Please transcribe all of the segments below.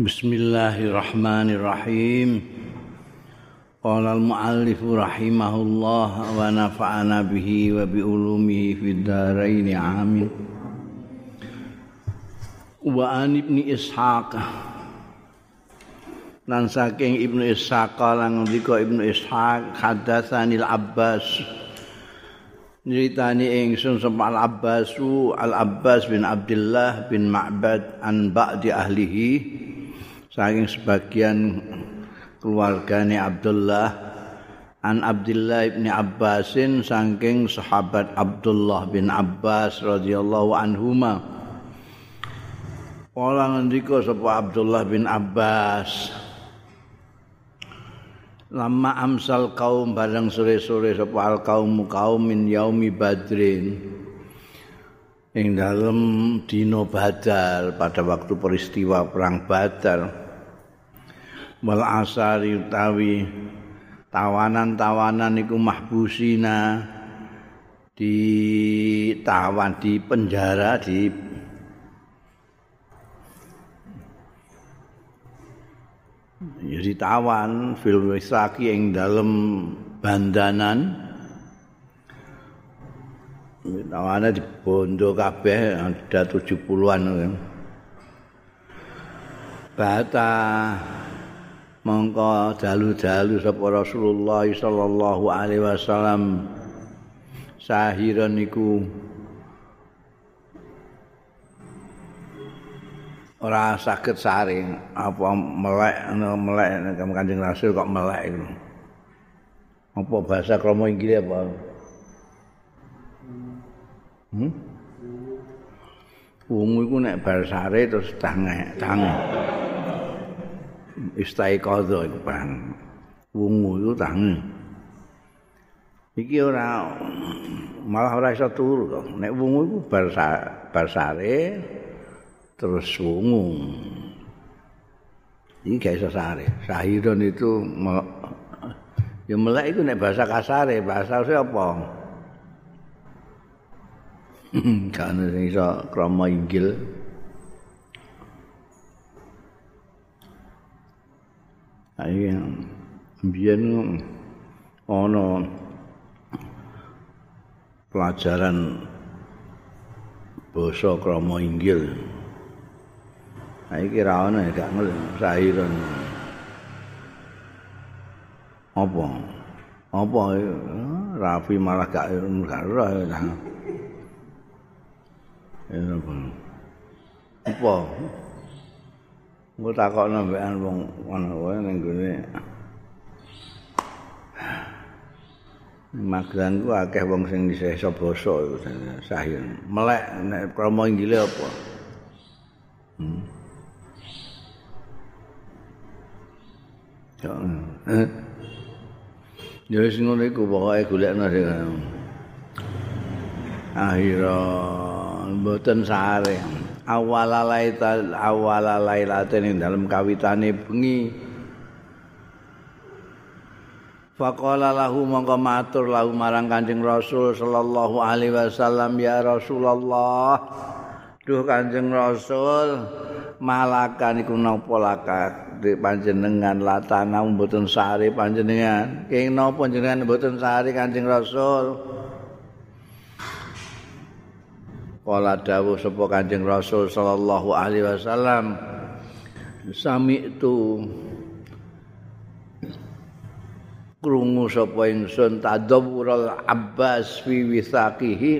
Bismillahirrahmanirrahim. Qala al-muallif rahimahullah wa nafa'ana bihi wa bi ulumihi fid dharain amin. Wa an ibni Ishaq lan saking Ibnu Ishaq lan ngendika Ibnu Ishaq hadatsanil Abbas Nyeritani ingsun sapa Al Abbasu Al Abbas bin Abdullah bin Ma'bad an ba'di ahlihi saking sebagian keluargane Abdullah an Abdullah bin Abbasin saking sahabat Abdullah bin Abbas radhiyallahu anhuma. Kala ngendika sapa Abdullah bin Abbas? Lama amsal kaum bareng sore-sore sapa al kaum kaum min yaumi badrin. Ing dalem dina badal pada waktu peristiwa perang badal wal asari utawi tawanan-tawanan iku mahbusina di tawan di penjara di ditawan fil wisaki ing dalem bandanan. Tawane di bondo kabeh ada 70-an kan. Bata mongko dalu-dalu sapa Rasulullah sallallahu alaihi wasallam sahiran iku ora saged saring apa melek melek kanjeng rasul kok melek itu apa bahasa kromo inggil apa hmm? Wungu iku nek bar sare terus tange, tange. Istai kodo iku pan. Wungu iku tange. Iki ora malah ora iso turu kok. Nek wungu iku bar, bar sare terus wungu. Ini gak iso sare. Sahiron itu ya melek itu nek bahasa kasare, bahasa? Gak ada yang iso krama inggil. Ayo mbiyen ana pelajaran basa krama inggil. Iki ra ana gak ngerti sahiran. Apa? Apa Rafi malah gak gak ora ya. Apa? Apa? Engko takokno mbekan wong ana wae ning gone. Magelang ku akeh wong sing iso basa sahih. Melek nek krama inggile apa? Hmm. Ya. Eh. Wis ngono iku pokoke golekno sing akhira mboten sare awalalaita awalalailate ning dalem kawitane bengi. Faqala lahu mongko matur lahu marang Kanjeng Rasul sallallahu alaihi wasallam ya Rasulullah Duh Kanjeng Rasul malakan iku napa lakak di panjenengan latana mboten sare panjenengan. Kenging napa panjenengan mboten sare Kanjeng Rasul Kala dawuh sapa Kanjeng Rasul sallallahu alaihi wasallam sami itu krungu sapa ingsun tadawural Abbas fi wisaqihi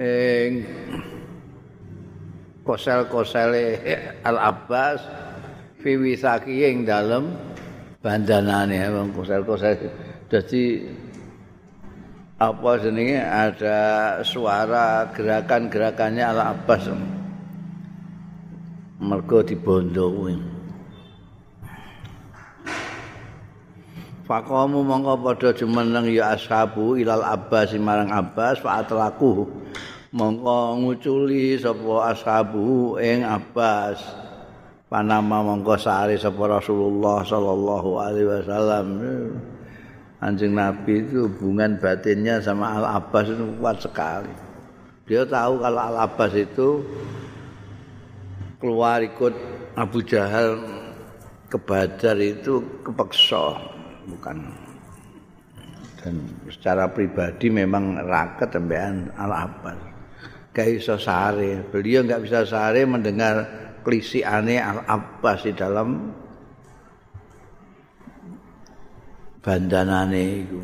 ing kosel-kosele Al Abbas fi wisaqihi ing dalem bandanane. Wong kosel-kosel dadi apa jenenge? Ada suara gerakan-gerakannya Al Abbas. Mergo dibondo kuwi. Faqamu mongko padha jumeneng ya ashabu ilal Abbas marang Abbas fa atlaku. Mongko nguculi sapa ashabu ing Abbas. Panama mongko sare sapa Rasulullah sallallahu alaihi wasallam Anjing Nabi itu hubungan batinnya sama Al Abbas itu kuat sekali. Dia tahu kalau Al Abbas itu keluar ikut Abu Jahal ke Badar itu kepeksa bukan. Dan secara pribadi memang raket tembean Al Abbas gak bisa sare. Beliau nggak bisa sare mendengar klisi aneh Al Abbas di dalam bandanane iku.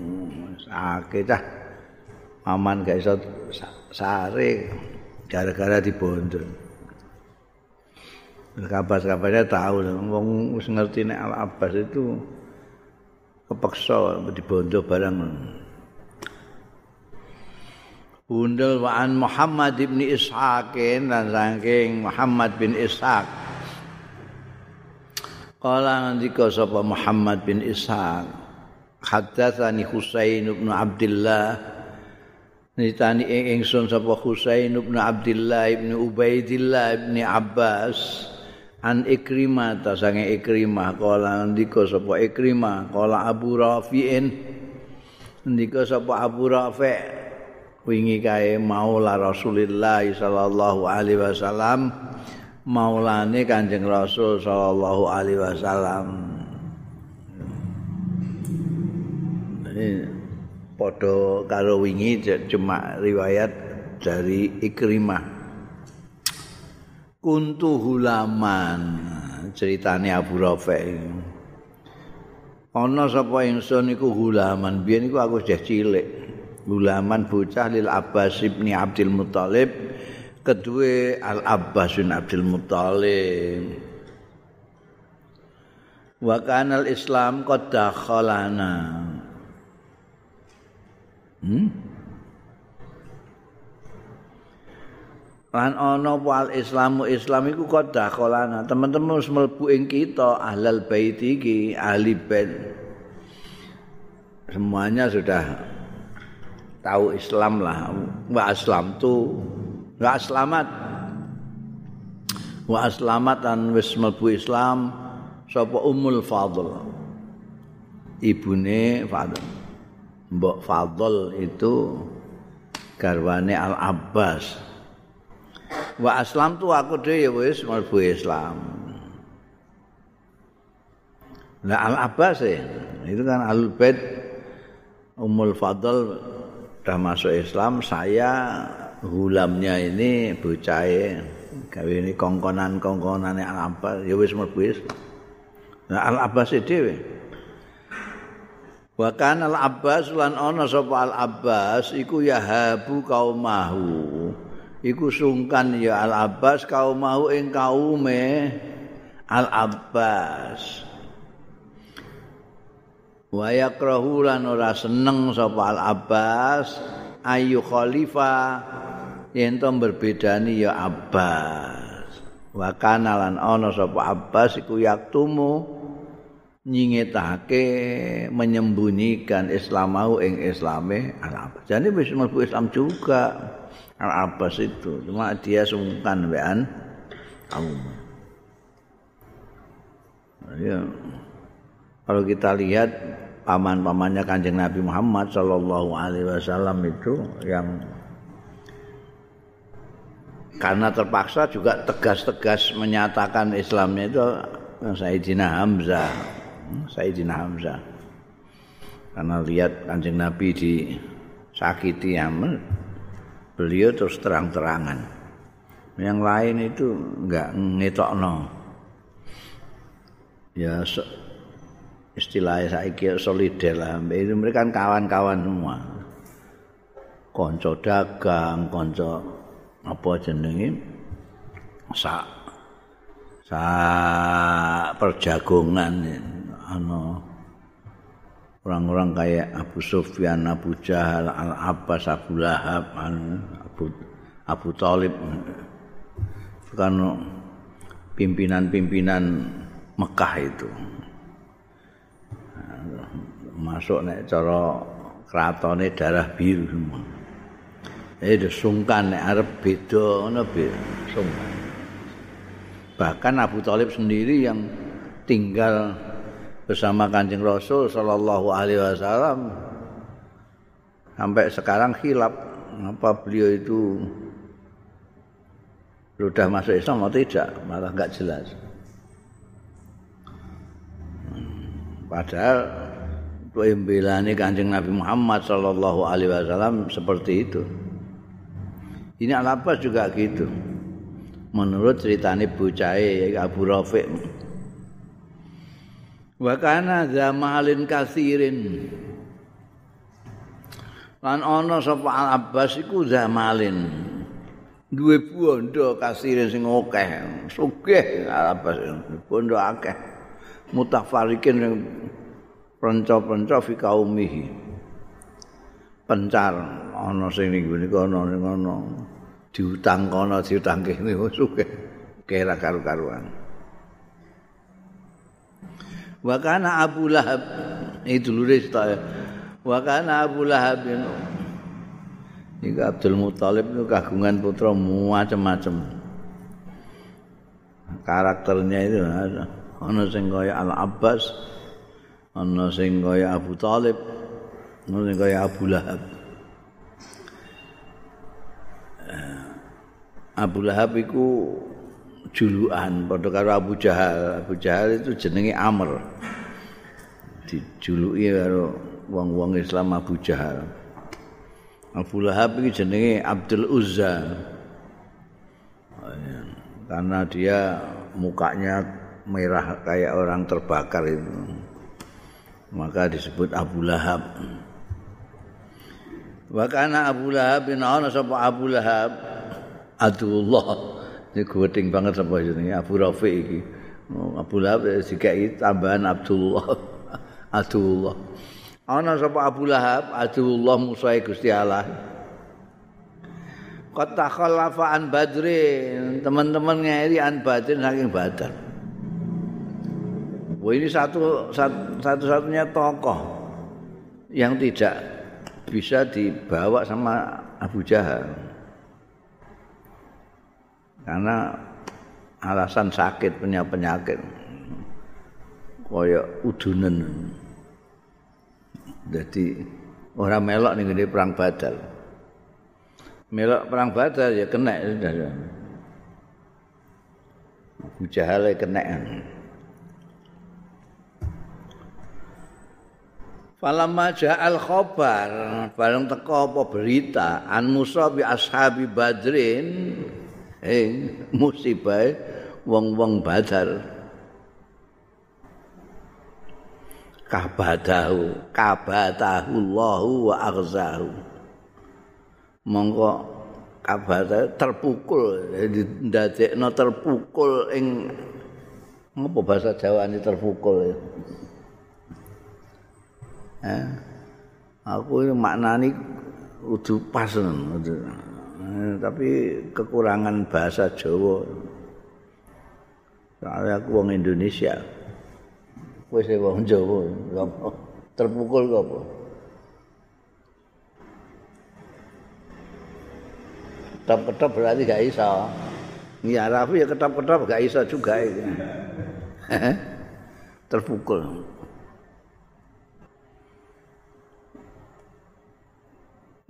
Sakit dah aman gak iso sare. Gara-gara dibondo kabar-kabarnya tahu. Wong wis ngerti nek Al Abbas itu kepeksa dibondo barang Bundel wa'an Muhammad ibn Ishaq dan saking Muhammad bin Ishaq. Kala ngendika sapa Muhammad bin Ishaq Haddatsani Husain bin Abdullah Nitani ing ingsun sapa Husain bin Abdullah bin Ubaidillah bin Abbas. An Ikrimah ta sange Ikrimah. Kala ndika sapa Ikrimah? Kala Abu Rafi'in. Ndika sapa Abu Rafi' wingi kae maula Rasulillah sallallahu alaihi wasallam. Maulane Kanjeng Rasul sallallahu alaihi wasallam padha karo wingi cuma riwayat dari Ikrimah. Kuntu hulaman ceritane Abu Rafi. Ana sapa ingsun iku hulaman, biyen iku aku wis cilik. Hulaman bocah lil Abbas bin Abdul Muthalib, kedue Al Abbas bin Abdul Muthalib. Wa kana Islam qad dakhalana. Hmm? Lan ana wal Islamu Islam iku kok dakholana. Teman-teman wis mlebu ing kita ahlal bait iki, ahli bait. Semuanya sudah tahu Islam lah. Wa aslam tu wa aslamat. Wa aslamat dan wis mlebu Islam sapa Ummul Fadl. Ibune Fadl. Mbok Fadl itu garwane Al Abbas. Wa aslam tu aku dhewe ya wis mlebu Islam. Nah Al Abbas ya, itu kan Al Bait Ummul Fadl sudah masuk Islam, saya hulamnya ini bocahe gawe ini kongkonan-kongkonane Al Abbas ya wis mlebu Islam. Nah Al Abbas dhewe Wa kana al Abbas lan ana sapa al Abbas iku yahabu kaumahu. Iku sungkan ya al Abbas kaumahu ing kaume al Abbas. Wa yakrahu lan ora seneng sapa al Abbas ayu khalifah yen to berbedani ya Abbas. Wa kana lan ana sapa Abbas iku yaktumu nyingetake menyembunyikan Islam mau ing Islame Al. Jadi wis mlebu Islam juga Al Abbas itu. Cuma dia sungkan wean kaum. Ya. Kalau kita lihat paman-pamannya Kanjeng Nabi Muhammad sallallahu alaihi wasallam itu yang karena terpaksa juga tegas-tegas menyatakan Islamnya itu Sayyidina Hamzah Sayyidina Hamzah. Karena lihat kanjeng Nabi di sakiti Yaman beliau terus terang-terangan. Yang lain itu enggak ngetokno. Ya so, istilahnya saya kira solider lah. Itu mereka kan kawan-kawan semua. Konco dagang konco apa jenenge? Sak sak perjagongan ana orang-orang kayak Abu Sufyan, Abu Jahal, Al Abbas, Abu Lahab, Abu Abu Talib kan pimpinan-pimpinan Mekah itu masuk nek cara kratone darah biru semua. Eh sungkan nek arep beda ngono sungkan. Bahkan Abu Talib sendiri yang tinggal bersama Kanjeng Rasul sallallahu alaihi wasallam. Sampai sekarang hilap apa beliau itu sudah masuk Islam atau tidak malah nggak jelas. Padahal untuk imbilani kanjeng Nabi Muhammad Shallallahu Alaihi Wasallam seperti itu. Ini alapas juga gitu. Menurut ceritanya bucai Abu Rafiq Wa kana zamalin kasirin. Lan ana sapa Al-Abbas iku zamalin. Duwe bondo kasirin sing akeh. Sugih Al-Abbas bondo akeh. Mutafarikin yang penca-penca fi kaumihi. Pencar ana sing ning ngene kono ning ngono. Diutang kono diutang kene suke. Kira karu-karuan. Wa kana Abu Lahab itu dulure ta. Wa kana Abu Lahab Iku Abdul Muthalib itu kagungan putra macam-macam. Karakternya itu. Ana sing kaya Al Abbas, ana sing kaya Abu Talib ana sing kaya Abu Lahab eh, Abu Lahab iku julukan padha karo Abu Jahal. Abu Jahal itu jenenge Amr. Dijuluki karo wong-wong Islam Abu Jahal. Abu Lahab iki jenenge Abdul Uzza. Karena dia mukanya merah kayak orang terbakar itu. Maka disebut Abu Lahab. Wa kana Abu Lahab bin ana sapa Abu Lahab? Adullah. Ini guweting banget sapa jenenge Abu Rafi iki. Oh, Abu Lahab dikai tambahan Abdullah. Adullah. Ana sapa Abu Lahab Adullah Musa Gusti Allah. Kota an badrin teman-teman ngeri an badrin saking badar. Wah ini satu satu-satunya tokoh yang tidak bisa dibawa sama Abu Jahal. Karena alasan sakit punya penyakit. Kaya udunan. Jadi orang melok nih gede perang badal. Melok perang badal ya kena sudah. Jahal ya kena. Falamma ja'al khobar bareng teko apa berita an Musa bi ashabi Badrin eh musibah wong-wong Badar. Kabadahu kabatahu Allahu wa aghzahu. Monggo kabata terpukul ndadekno terpukul ing apa bahasa Jawa ini terpukul ya? Eh, aku maknani udah pas eh, tapi kekurangan bahasa Jawa. Soalnya aku orang Indonesia. Sih orang Jawa. Terpukul apa? Ketap-ketap berarti gak bisa ini Arabi ya ketap-ketap gak bisa juga. Terpukul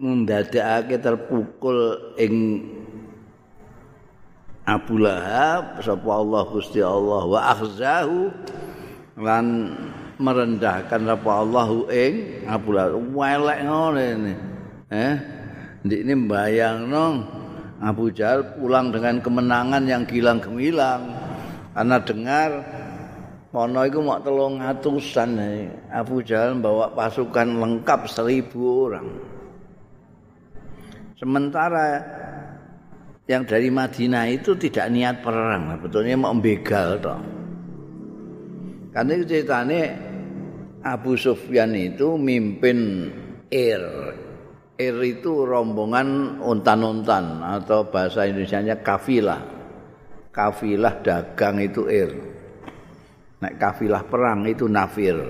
ndadekake terpukul ing Abu Lahab sapa Allah Gusti Allah wa akhzahu lan merendahkan sapa Allahu ing Abu Lahab. Welek ngene eh? Ndik ini bayangno Abu Jahal pulang dengan kemenangan yang gilang gemilang karena dengar Pono itu mau telung atusan Abu Jahal bawa pasukan lengkap seribu orang Sementara yang dari Madinah itu tidak niat perang, betulnya mau begal toh. Karena itu ceritanya Abu Sufyan itu mimpin Ir. Ir itu rombongan untan-untan atau bahasa Indonesia-nya kafilah. Kafilah dagang itu Ir. Nek kafilah perang itu nafir.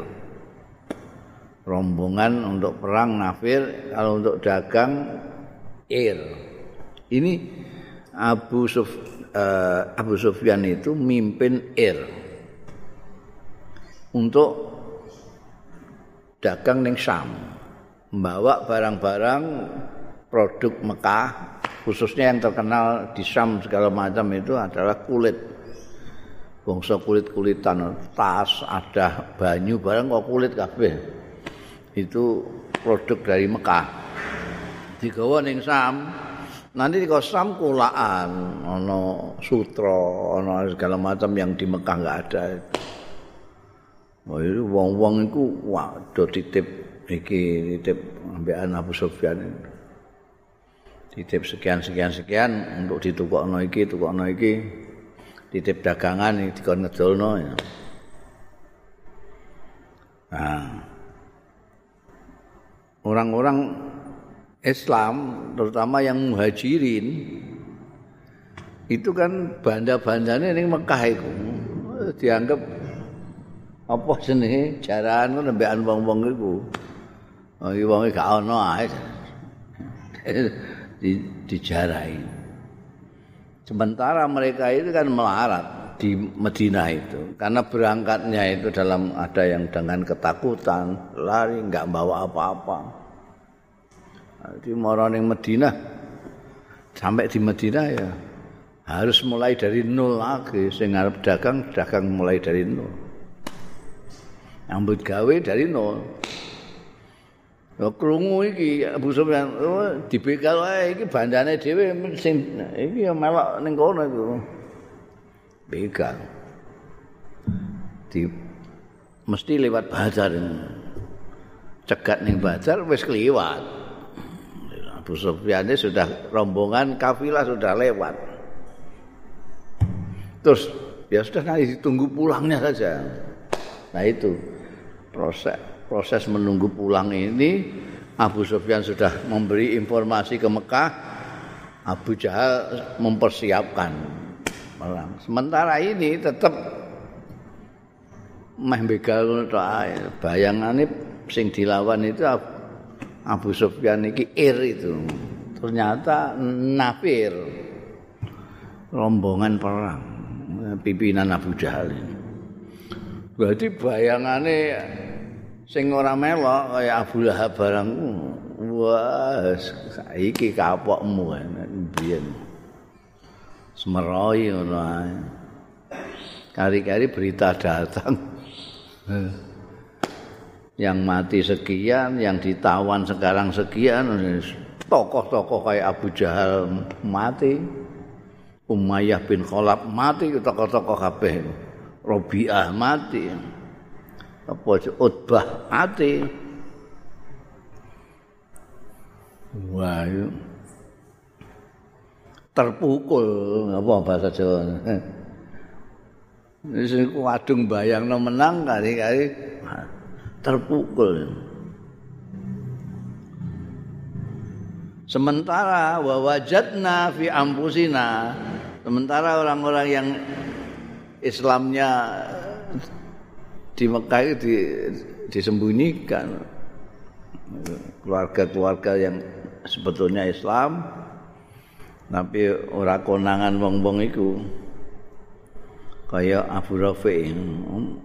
Rombongan untuk perang nafir, kalau untuk dagang Ir. Ini Abu Suf, uh, Abu Sufyan itu mimpin Ir untuk dagang ning Syam, membawa barang-barang produk Mekah, khususnya yang terkenal di Syam segala macam itu adalah kulit. bangsa kulit-kulitan tas ada banyu barang kok kulit kabeh itu produk dari Mekah digawa ning Sam. Nanti di Sam kulaan ana sutra ana segala macam yang di Mekah enggak ada. Oh itu wong-wong iku wah do titip iki titip ambekan Abu Sufyan titip sekian sekian sekian untuk ditukokno iki tukokno iki. Titip dagangan iki dikon ngedolno ya. Nah, orang-orang Islam terutama yang muhajirin itu kan banda-bandane ning Mekah itu dianggap apa jenenge jaran ngono mbekan wong-wong iku. Oh, iki wong gak ono ae. di dijarai. Sementara mereka itu kan melarat di Medina itu karena berangkatnya itu dalam ada yang dengan ketakutan lari nggak bawa apa-apa. Jadi orang yang Medina sampai di Medina ya harus mulai dari nol lagi sehingga dagang dagang mulai dari nol. Ambut gawe dari nol. Ya krungu iki Abu Sufyan oh, dibegal wae iki bandane dhewe sing iki ya melok ning kono iku. Begal. Di mesti lewat bazar. Cegat ning bazar wis kliwat. Abu Sufyan sudah rombongan kafilah sudah lewat. Terus ya sudah nanti ditunggu pulangnya saja. Nah itu proses proses menunggu pulang ini Abu Sufyan sudah memberi informasi ke Mekah Abu Jahal mempersiapkan perang sementara ini tetap meh begal bayangane sing dilawan itu Abu Sufyan iki ir itu. Ternyata nafir. Rombongan perang. Pimpinan Abu Jahal ini. Berarti bayangane sing ora melok kaya Abu Lahab barang wah saiki kapokmu biyen semeroi ngono kari-kari berita datang yang mati sekian yang ditawan sekarang sekian tokoh-tokoh kayak Abu Jahal mati Umayyah bin Khalaf mati tokoh-tokoh kabeh. Robiah mati apa utbah ati wah terpukul apa bahasa Jawa? Wis wadung bayangno menang kali-kali terpukul. Sementara wa wajadna fi ampusina sementara orang-orang yang Islamnya di Mekah itu di, disembunyikan keluarga-keluarga yang sebetulnya Islam tapi ora konangan wong-wong kaya Abu Rafi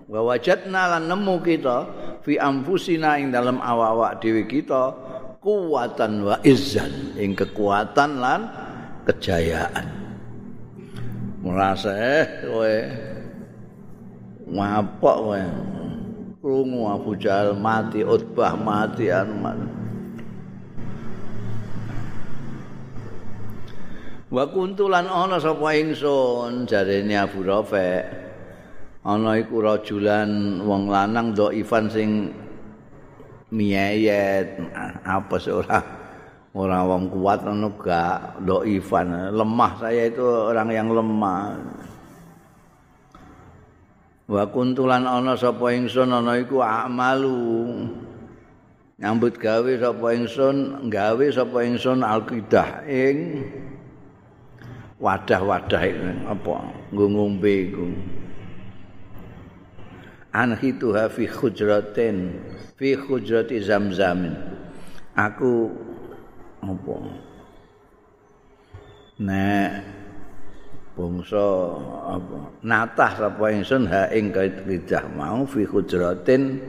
wa wajadna lan nemu kita fi anfusina ing dalam awak-awak dhewe kita kuwatan wa izzan ing kekuatan lan kejayaan. Merasa eh kowe ngapok wae krungu Abu Jahal mati Utbah mati Anuman Wa kuntulan ana sapa ingsun jarene Abu Rafi. Ana iku rajulan wong lanang do Ivan sing miyayet apa ora ora wong kuat ngono gak do Ivan. Lemah saya itu orang yang lemah. Wa kuntulan ana sapa ingsun ana iku amalu. Nyambut gawe sapa ingsun gawe sapa ingsun alqidah ing wadah-wadah apa? Nggo ngombe iku. Anhitu fi khujratin fi khujrati zamzamin. Aku apa? Nek bangsa apa? Natah sapa ingsun ha ing kaidah mau fi hujratin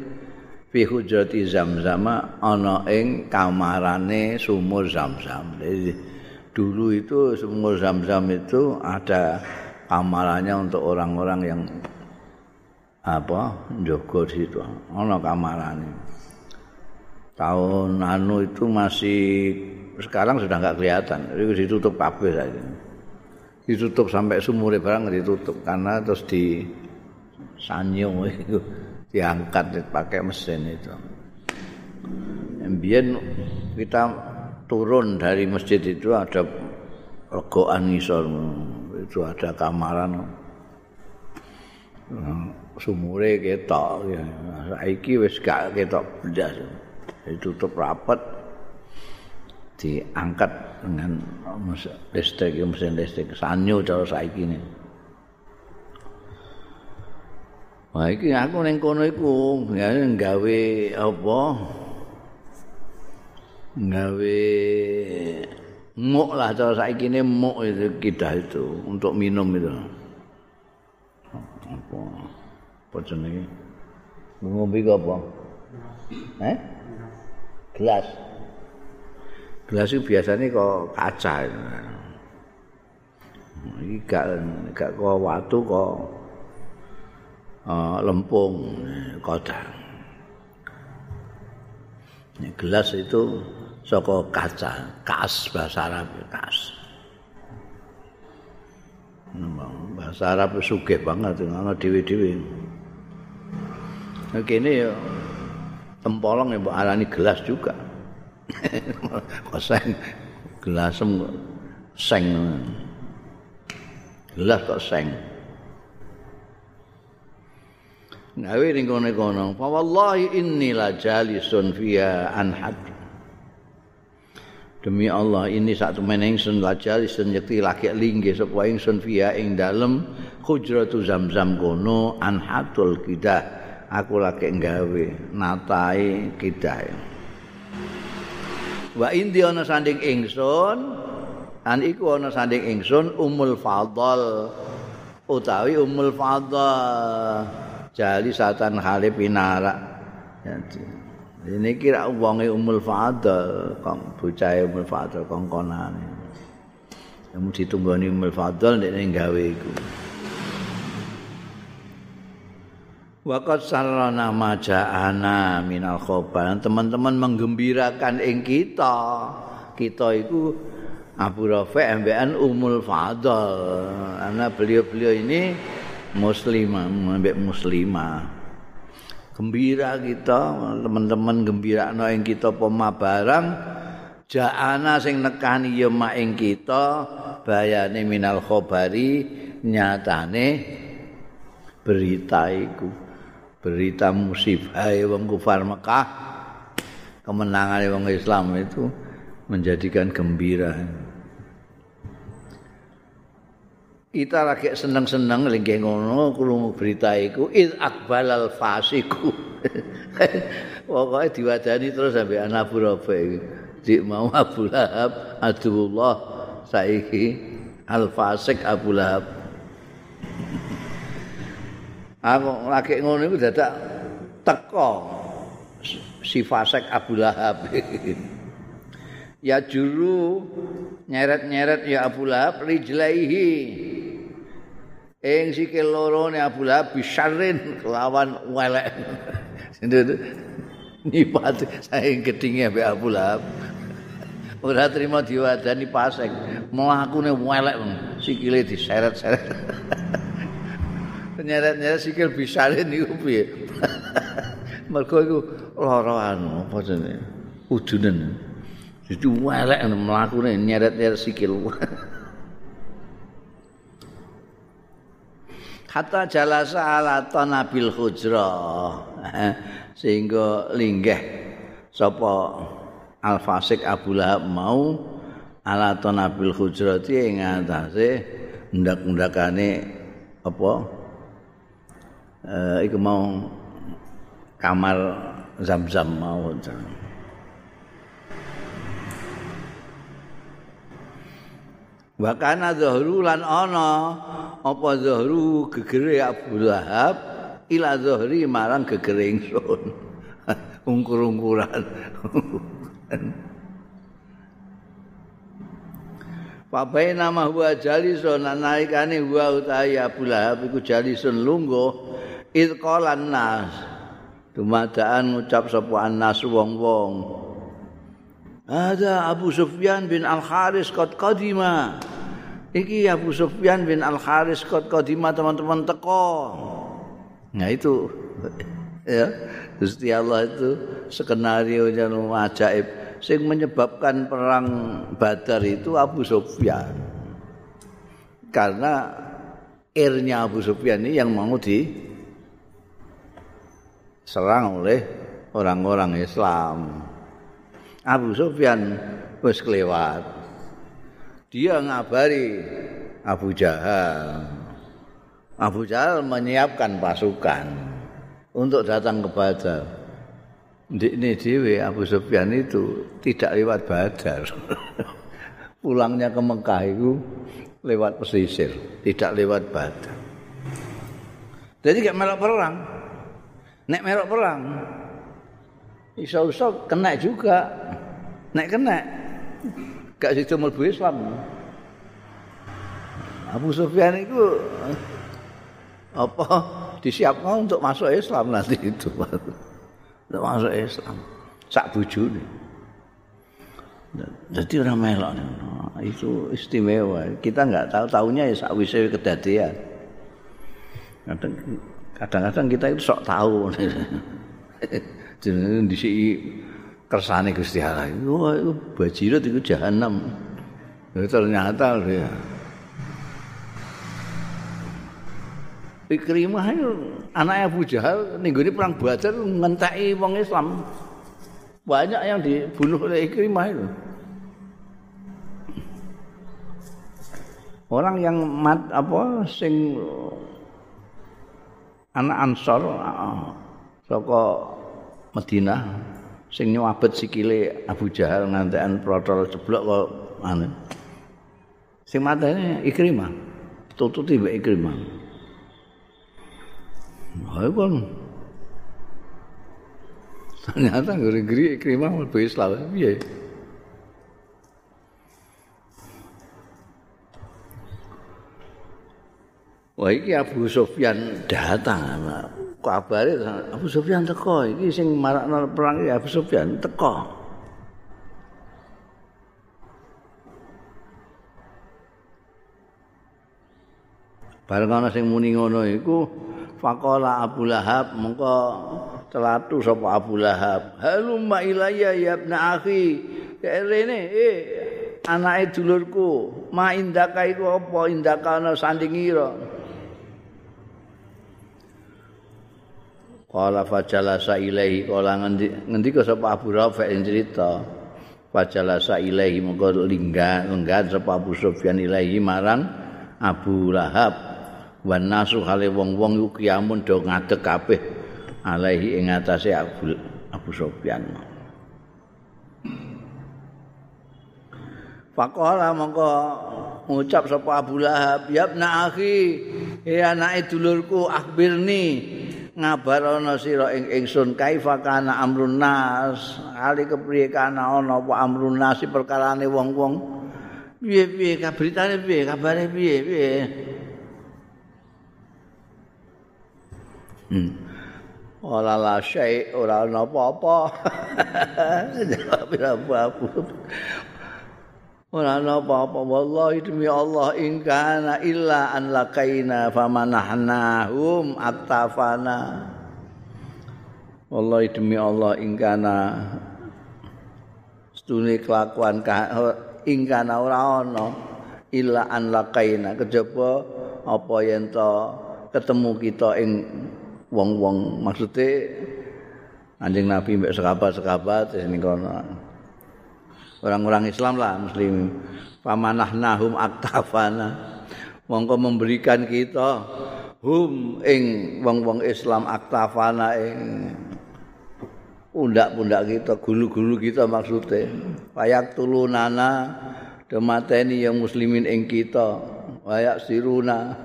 fi hujrati zamzama ana ing kamarane sumur zamzam. Jadi dulu itu sumur zamzam itu ada kamarannya untuk orang-orang yang apa jogo di situ. Ono kamarannya tahun anu itu masih sekarang sudah nggak kelihatan. Itu ditutup kabeh saja. Ditutup sampai sumur barang ditutup. Karena terus di sanyo itu diangkat pakai mesin itu. Mbien kita turun dari masjid itu ada legoan ngisor itu ada kamaran. Sumure ketok ya. Saiki wis gak ketok blas ditutup rapat diangkat dengan listrik mesin listrik. Sanyo cara saiki ini. Wah iki aku ning kono iku ya gawe apa? Gawe muk lah cara saiki ne muk itu kidah itu untuk minum itu. Apa? apa jenenge? Ngombe apa? Eh gelas. Gelas itu biasanya kok kaca ini gak, gak kok watu kok uh, lempung kodang. Gelas itu soko kaca kas bahasa Arab kas bahasa Arab sugih banget ngono dhewe-dhewe kene ya tempolong ya mbok arani gelas juga. kok gelas seng. Gelas kok seng. Ngawe ning kono-kono, fa wallahi inni la jalisun fiha an Demi Allah ini satu meneng sun la jalisun yakti laki lingge sapa ingsun fiha ing dalem hujratu zamzam kono an hadul kidah. Aku lagi nggawe natai kidae wa indi ana sanding ingsun an iku ana sanding ingsun umul fadl. Utawi umul fadl. Jali satan hale pinara ini kira wonge umul fadl kong bocahe umul fadl kongkonane kamu ditunggoni umul fadl nek nggawe iku Waqat sarana maja'ana minal khobar. Teman-teman menggembirakan ing kita. Kita itu Abu Rafi MBN Umul Fadl. Karena beliau-beliau ini muslimah, mbek muslimah. Gembira kita, teman-teman gembira no ing kita poma barang. Ja'ana sing nekani ya ing kita bayane minal khobari nyatane berita iku. berita musibah wong kufar Mekah kemenangan wong Islam itu menjadikan gembira kita lagi seneng-seneng lagi ngono krungu berita iku id akbalal fasiku. Pokoknya diwadani terus sampai anak Abu Rafi di mau Abu Lahab Adullah saiki al fasik Abu Lahab. Aku lagi ngono iku dadak teko si fasek Abu Lahab. Ya juru nyeret-nyeret ya Abu Lahab rijlaihi ing sikil loro ne Abu Lahab bisarin kelawan welek nipat saya gedinge mbek Abu Lahab ora terima diwadani pasek mlakune welek sikile diseret-seret nyeret-nyeret sikil bisare niku piye. Mergo iku lara anu apa jenenge? Udunen. Jadi welek mlakune nyeret-nyeret sikil. Hatta jalasa ala tanabil hujra. Sehingga linggih sapa Al-Fasik Abu Lahab mau ala tanabil hujrati ing atase ndak-ndakane apa uh, iku mau kamar zam-zam mau Wa kana zuhru lan ana apa zuhru gegere Abu Lahab ila zuhri marang gegere ingsun. Ungkur-ungkuran. Papai nama huwa jalisun naikane huwa utahi Abu Lahab iku jalisun lungguh id qalan nas dumadaan ngucap sapa annas wong-wong ada Abu Sufyan bin Al Haris qad qadima iki Abu Sufyan bin Al Haris qad qadima teman-teman teko nah itu ya Gusti Allah itu skenario yang ajaib sing menyebabkan perang Badar itu Abu Sufyan. Karena irnya Abu Sufyan ini yang mau diserang oleh orang-orang Islam. Abu Sufyan wis kelewat. Dia ngabari Abu Jahal. Abu Jahal menyiapkan pasukan untuk datang ke Badar. ini dewe Abu Sufyan itu tidak lewat Badar. Pulangnya ke Mekah itu lewat pesisir, tidak lewat Badar. Jadi gak melok perang. Nek melok perang, iso-iso kena juga. Nek kena, gak situ melbu Islam. Abu Sufyan itu apa disiapkan untuk masuk Islam nanti itu. Tidak masuk Islam. Sak bujuni. Jadi orang melok. Itu istimewa. Kita nggak tahu. Tahunya ya sak wiswe kedadian. Kadang-kadang kita itu sok tahu. Jadi di sini kersane Gusti Allah. Wah, itu bajirut itu jahanam. Ternyata ya. Ikrimah itu anak Abu Jahal ning perang Badar ngenteki wong Islam. Banyak yang dibunuh oleh Ikrimah itu. Orang yang mat apa sing anak Ansor saka Madinah sing nyuwabet sikile Abu Jahal ngantekan protol jeblok kok anu. Sing matane Ikrimah. Tututi mbek Ikrimah. Ayo kan. Ternyata geri-geri ikrimah lebih Islam. Iya. Wah iki Abu Sufyan datang. Kabare Abu Sufyan teko iki sing marakno perang iki Abu Sufyan teko. Bareng ana sing muni ngono iku Faqala Abu Lahab mengko celatu sapa Abu Lahab. Halumma ilayya ya ibn akhi. Ya rene eh anake dulurku, ma indaka iku apa indaka ana sandingira. Qala fajalasa ilaihi qala ngendi ngendika sapa Abu Rafi' cerita. Fajalasa ilaihi mengko linggan lenggan sapa Abu Sufyan ilaihi marang Abu Lahab. wan nasu hale wong-wong iku kiamun do ngadeg kabeh alaihi ing atase Abu, Abu Sufyan. Faqala mongko ngucap sapa Abu Lahab, "Ya ibna akhi, ya anake dulurku, akhbirni ngabarana sira ing ingsun kaifa kana amrun nas, ali kepriye kana ana apa amrun nas perkarane wong-wong." Piye-piye kabaritane piye, kabare piye, piye? Hmm. Ora la syai, ora ana apa-apa. Jawab apa-apa. Ora ana apa-apa. Wallahi demi Allah in kana illa an laqaina famanahnahum attafana. Wallahi demi Allah in kana stune kelakuan ing kana ora ana illa an laqaina kejaba apa yen to ketemu kita ing wong-wong maksude anjing Nabi mbek sekabat-sekabat ini kono. Orang-orang Islam lah muslim. Famanahnahum aktafana. Mongko memberikan kita hum ing wong-wong Islam aktafana ing pundak-pundak kita, gulu-gulu kita maksudnya. Payak tulunana demateni yang muslimin ing kita. Wayak siruna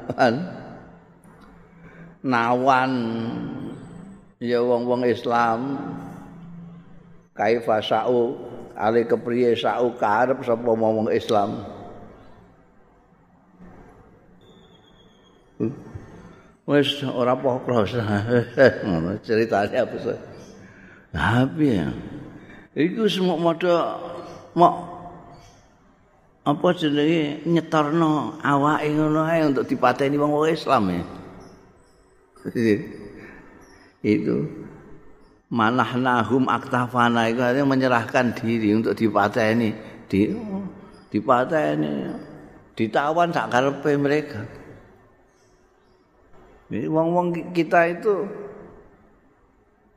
nawan ya wong-wong Islam kaifa ale kepriye sak arep sapa momong Islam? Hmm? Wis ora apa krasa ngono ceritane apa tapi ya iku semok modho mok apa jenenge nyetorno awake ngono ae untuk dipateni wong Islam ya. Itu manahnahum aktafana itu artinya menyerahkan diri untuk dipateni. Di dipateni ditawan sak karepe mereka. Ini wong-wong kita itu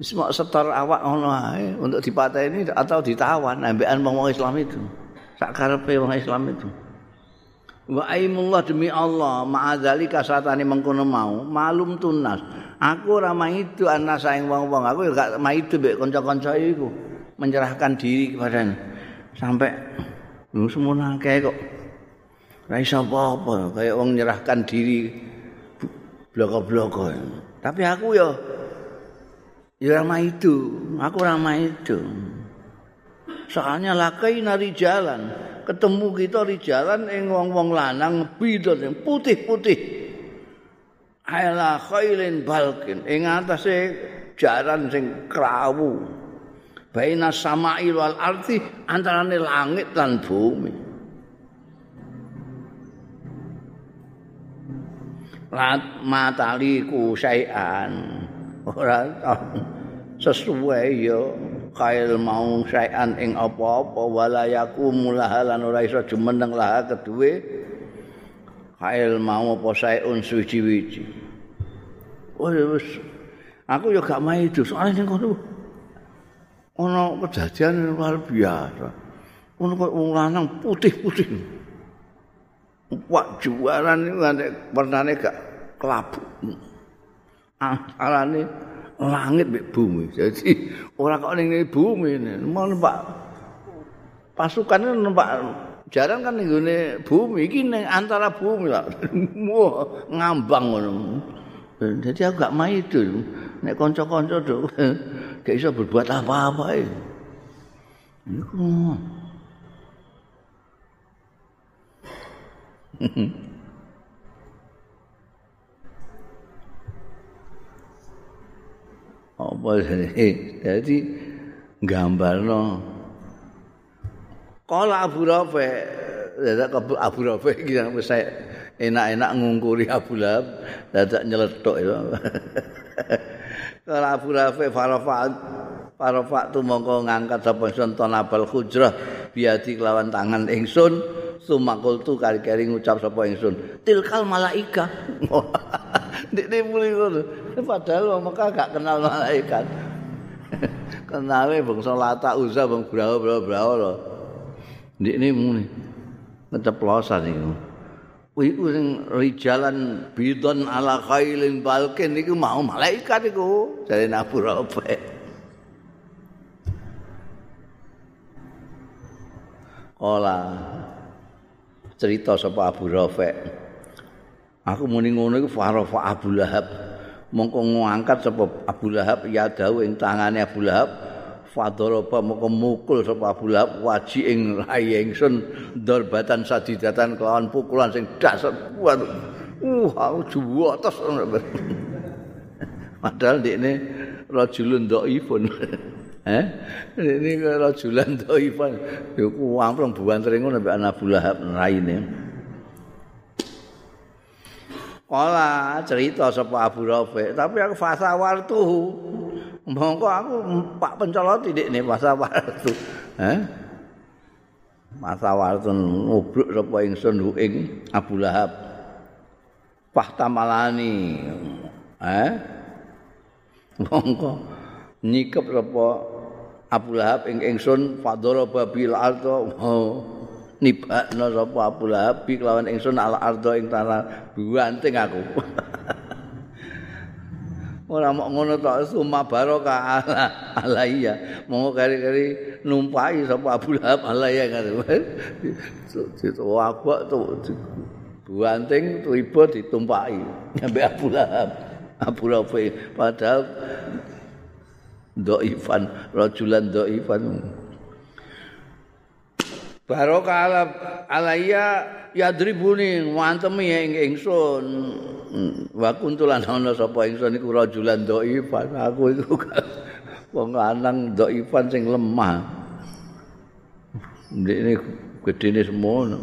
semua setor awak ngono ae untuk dipateni atau ditawan. Ambekan wong-wong Islam itu. Sak karepe wong Islam itu wa aimullah demi Allah ma'adzali kasatane mengkono mau malum tunas. Aku ora maidu ana saing wong-wong. Aku gak maidu mbek kanca-kanca iku. Menyerahkan diri kepada sampai lu semono akeh kok. Ora iso apa-apa kaya wong menyerahkan diri bloko-bloko. Tapi aku ya ya ora maidu aku ora maidu soalnya lakai nari jalan ketemu kita di jalan ing wong-wong lanang bidot yang putih-putih. Ayolah khailin balkin ing atase jaran sing krawu. Baina sama'i wal arti antarane langit lan bumi. Lat mataliku syai'an. Ora sesuai ya kail mau sayan ing apa-apa wala yakumulaha lan ora iso jumeneng lah keduwe kail mau apa sayun suci-wici oh wis aku ya gak mau itu soalnya ning kono. Ana kejadian luar biasa. Ono kok wong lanang putih-putih. Wak juaran nanti warnanya gak kelabu. Ah, alane langit mek bumi. Jadi ora kok ning bumi ini. Mau numpak pasukan ini numpak jarang kan ning bumi iki ning antara bumi lah. Ngambang ngono. Jadi aku gak main itu. Nek kanca-kanca do gak iso berbuat apa-apa ya. Iku. apa jadi gambarno. Kala Abu Rafi dadak Abu Rafi iki wis enak-enak ngungkuri Abu Lahab dadak nyeletuk itu kala Abu Rafi farafa farafa mongko ngangkat sapa sun tonabal hujrah biati kelawan tangan ingsun sumakul tu kari-kari ngucap sapa ingsun tilkal malaika Dik dik muli ngono. Padahal wong Mekah gak kenal malaikat. Kenale bangsa Lata Uzza bang brawa-brawa lho. Dik ini muni. Ngeceplosan iku. Kuwi sing rijalan bidon ala khailin balkin iku mau malaikat iku jare Abu Rafi. Ola cerita sapa Abu Rafi. Aku muni ngono iku farafa Abu Lahab. Mongko ngangkat sapa Abu Lahab ya dawu ing tangane Abu Lahab. Fadoroba mongko mukul sapa Abu Lahab waji ing rai ingsun darbatan sadidatan kelawan pukulan sing dasar kuat. Uh, aku juwo atas. Padahal ini rajulun dhaifun. Eh? Ini rajulan dhaifun. Iku amplong buantring ngono mbek Abu Lahab raine. Kala cerita sapa Abu Rafi, tapi aku fasawar tuh. Mongko aku Pak Pencolot dik ne fasawar tuh. Eh? Fasawar tuh ngobrol sapa ingsun ing Abu Lahab. Fahtamalani. Eh? Mongko nyikep sapa Abu Lahab ing ingsun fadhara babil alto. Oh. Nibakno sapa Abu Lahab kelawan ingsun ala ardo ing tanah buanting aku. Ora mok ngono tok suma barokah ala alaiya. Monggo kari-kari numpai sapa Abu Lahab alaiya. Itu aku tuh buanting tiba ditumpai nyampe Abu Lahab. Abu Lahab padahal Doifan, rajulan doifan. barokah alayya yadribuni wantemi ing ingsun. Wa kuntulan ana sapa ingsun iku rajulan dhaifan aku iku wong lanang dhaifan sing lemah. Ndekne gedene semono.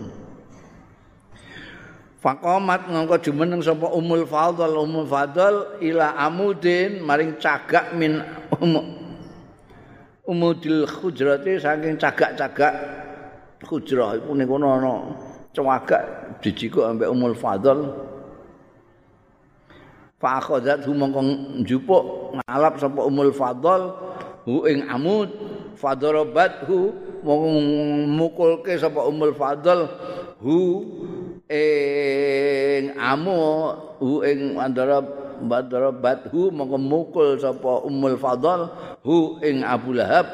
Fakomat ngangka jumeneng sapa Umul Fadl. Umul Fadl ila amudin maring cagak min um, umudil hujrati saking cagak-cagak hujrah iku ning kono ana cewagak dijikuk ambek Umul Fadl. Fa akhadzat mongko njupuk ngalap sapa Umul Fadl hu ing amud fadarabat hu mukulke sapa Umul Fadl hu ing amu hu ing andara badara badhu mongko mukul sapa Ummul Fadl hu ing Abu Lahab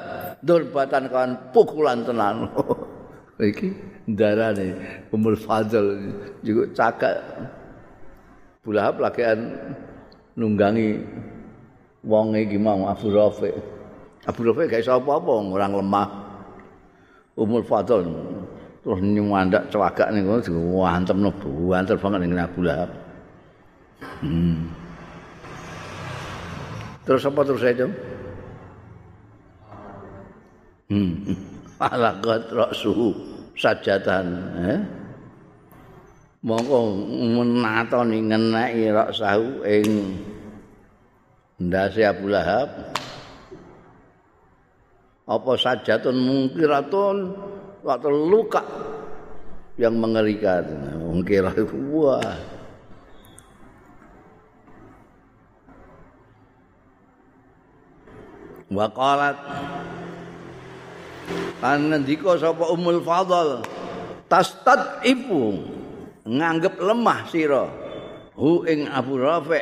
durbatan kan pukulan tenan iki darane Ummul Fadl juga cakak Abu Lahab lagian nunggangi wong iki mau Abu Rafi Abu Rafi gak iso apa-apa orang lemah Ummul Fadl terus nyuwandak cewagak ning ngono diwantem no buanter banget ning Abu Lahab. Hmm. Terus apa terus aja? Hmm. Alakat raksuhu sajatan, eh? Mongko menatoni ngeneki raksahu ing ndase Abu Lahab. Apa sajatun mungkiratun waktu luka yang mengerikan. Mungkin wah. Waqalat kan ngendika sapa Ummul Fadl tastad ibu nganggep lemah sira hu ing Abu Rafi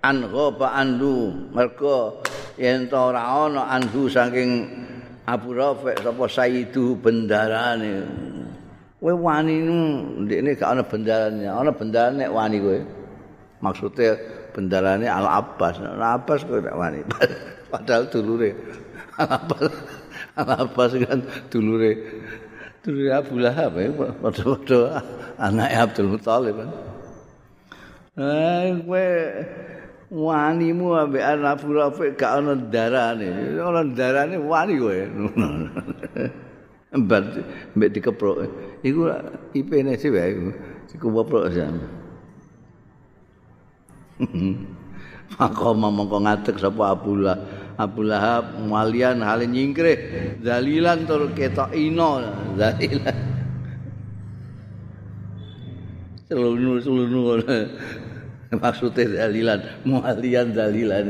an ghaba andu mergo yen ora ana andu saking Abu Rafi sapa Sayyidu bendarane. Kowe wani ndekne gak ana bendarane, ana bendarane wani kowe. Maksude bendarane Al Abbas. Al Abbas kowe gak wani. Padahal dulure. Al Abbas. Abbas kan dulure. Dulure Abu Lahab ya, padha-padha anake Abdul Muthalib kan. Eh kowe wanimu ambek anak Rafiq gak ana darane. Ana darane wani kowe. Mbak mbek dikeprok. Iku IP-ne sih wae. Woprok jan. Maka mongko ngadeg sapa Abu Lahab, Abu Lahab malian hale nyingkrih dalilan tur ketok ino. Dalilan. Selunu-selunu maksudnya dalilan mualian dalilan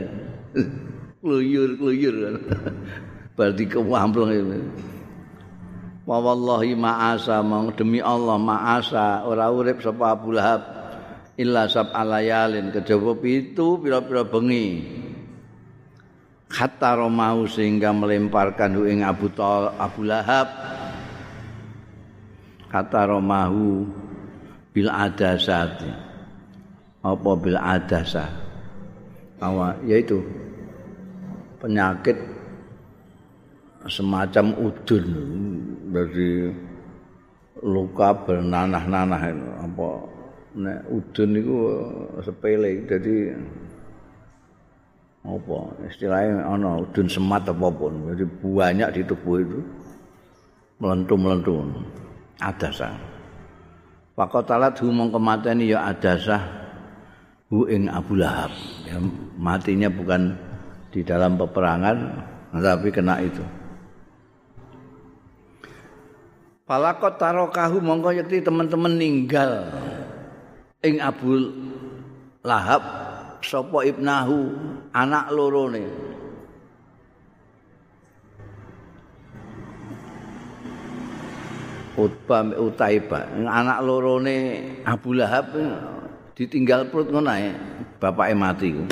kluyur kluyur berarti kewampleng itu wallahi ma'asa mong demi Allah ma'asa. Ora urip sapa Abu Lahab. Illa sab alayalin kejaba pitu pira-pira bengi kata romau sehingga melemparkan ing Abu Tal Abu Lahab. Kata romahu bil adasati. Apa bil adasa? Awa yaitu penyakit semacam udun. Dari luka bernanah-nanah apa nek udun itu sepele. Jadi apa? Istilahnya ana udun semat apapun jadi banyak di tubuh itu. Melentu-melentu adasa Pakotalat humong kemateni ya adasah hu ing Abu Lahab. Ya, matinya bukan di dalam peperangan tapi kena itu. Palakot tarokahu mongko yakti teman-teman ninggal ing Abu Lahab sopo ibnahu? Anak lorone. Utbah Utaibah. Anak lorone Abu Lahab ditinggal perut ngono ae bapake mati ku.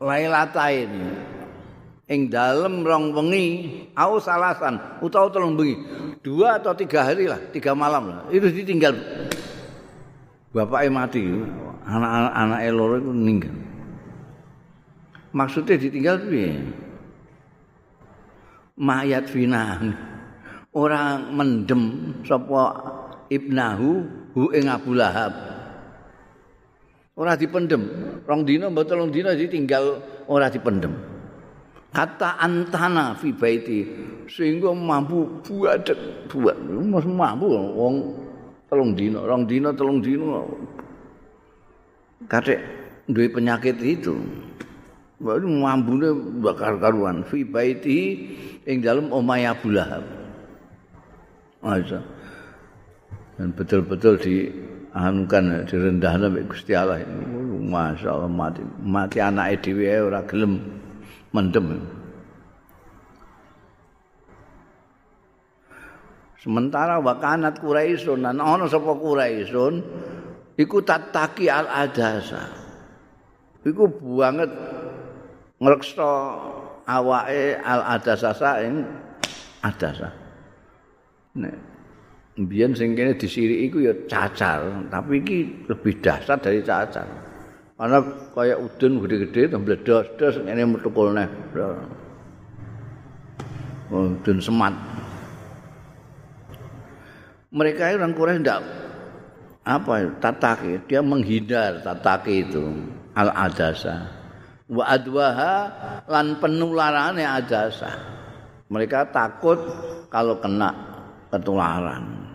Lailatain ing dalem rong wengi au salasan utawa telung bengi dua atau tiga hari lah tiga malam lah itu ditinggal. Bapake mati anak-anak loro itu meninggal maksudnya ditinggal piye mayat fina orang mendem sapa ibnahu hu ing Abu Lahab. Ora dipendem. Rong dina mbok telung dina ditinggal ora dipendem. Kata antana fi baiti sehingga mampu buat buat mampu wong telung dina, rong dina telung dina. Kadek duwe penyakit itu. Baru mambune bakar karuan fi baiti ing dalem omahe Abu Lahab. Masa. Dan betul-betul dianukan direndahkan oleh Gusti Allah. Masya Allah mati mati anak dhewe ora gelem mendem. Sementara wakanat Quraisyun lan ana sapa Quraisyun iku tataki al adasa. Iku banget ngreksa awake al adasa ing adasa. Nek mbiyen sing kene disiriki iku ya cacar, tapi iki lebih dahsyat dari cacar. Karena kaya udun gede-gede to mbledos-dos ngene metukul neh. Udun semat. Mereka orang Quraisy ndak apa tataki, dia menghindar tataki itu al adasa. Wa adwaha lan penularannya adasa. Mereka takut kalau kena ketularan.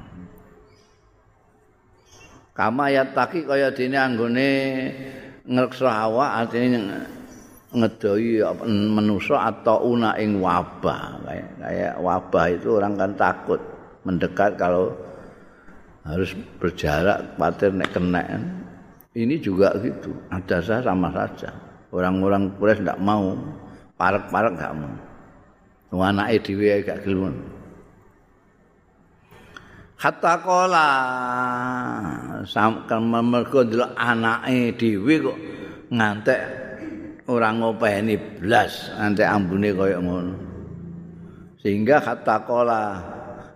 Kama ya taki kaya dene anggone ngreksa awak artine ngedoi manusa atau una ing wabah kayak kayak wabah itu orang kan takut mendekat kalau harus berjarak khawatir nek kena ini juga gitu. Ada sah sama saja. Orang-orang Quraisy tidak mau. Parek-parek nggak mau. Anake dhewe gak gelem. Hatta kala sampeyan mergo ndelok anake dhewe kok ngantek ora ngopeni blas ngantek ambune kaya ngono. Sehingga hatta kala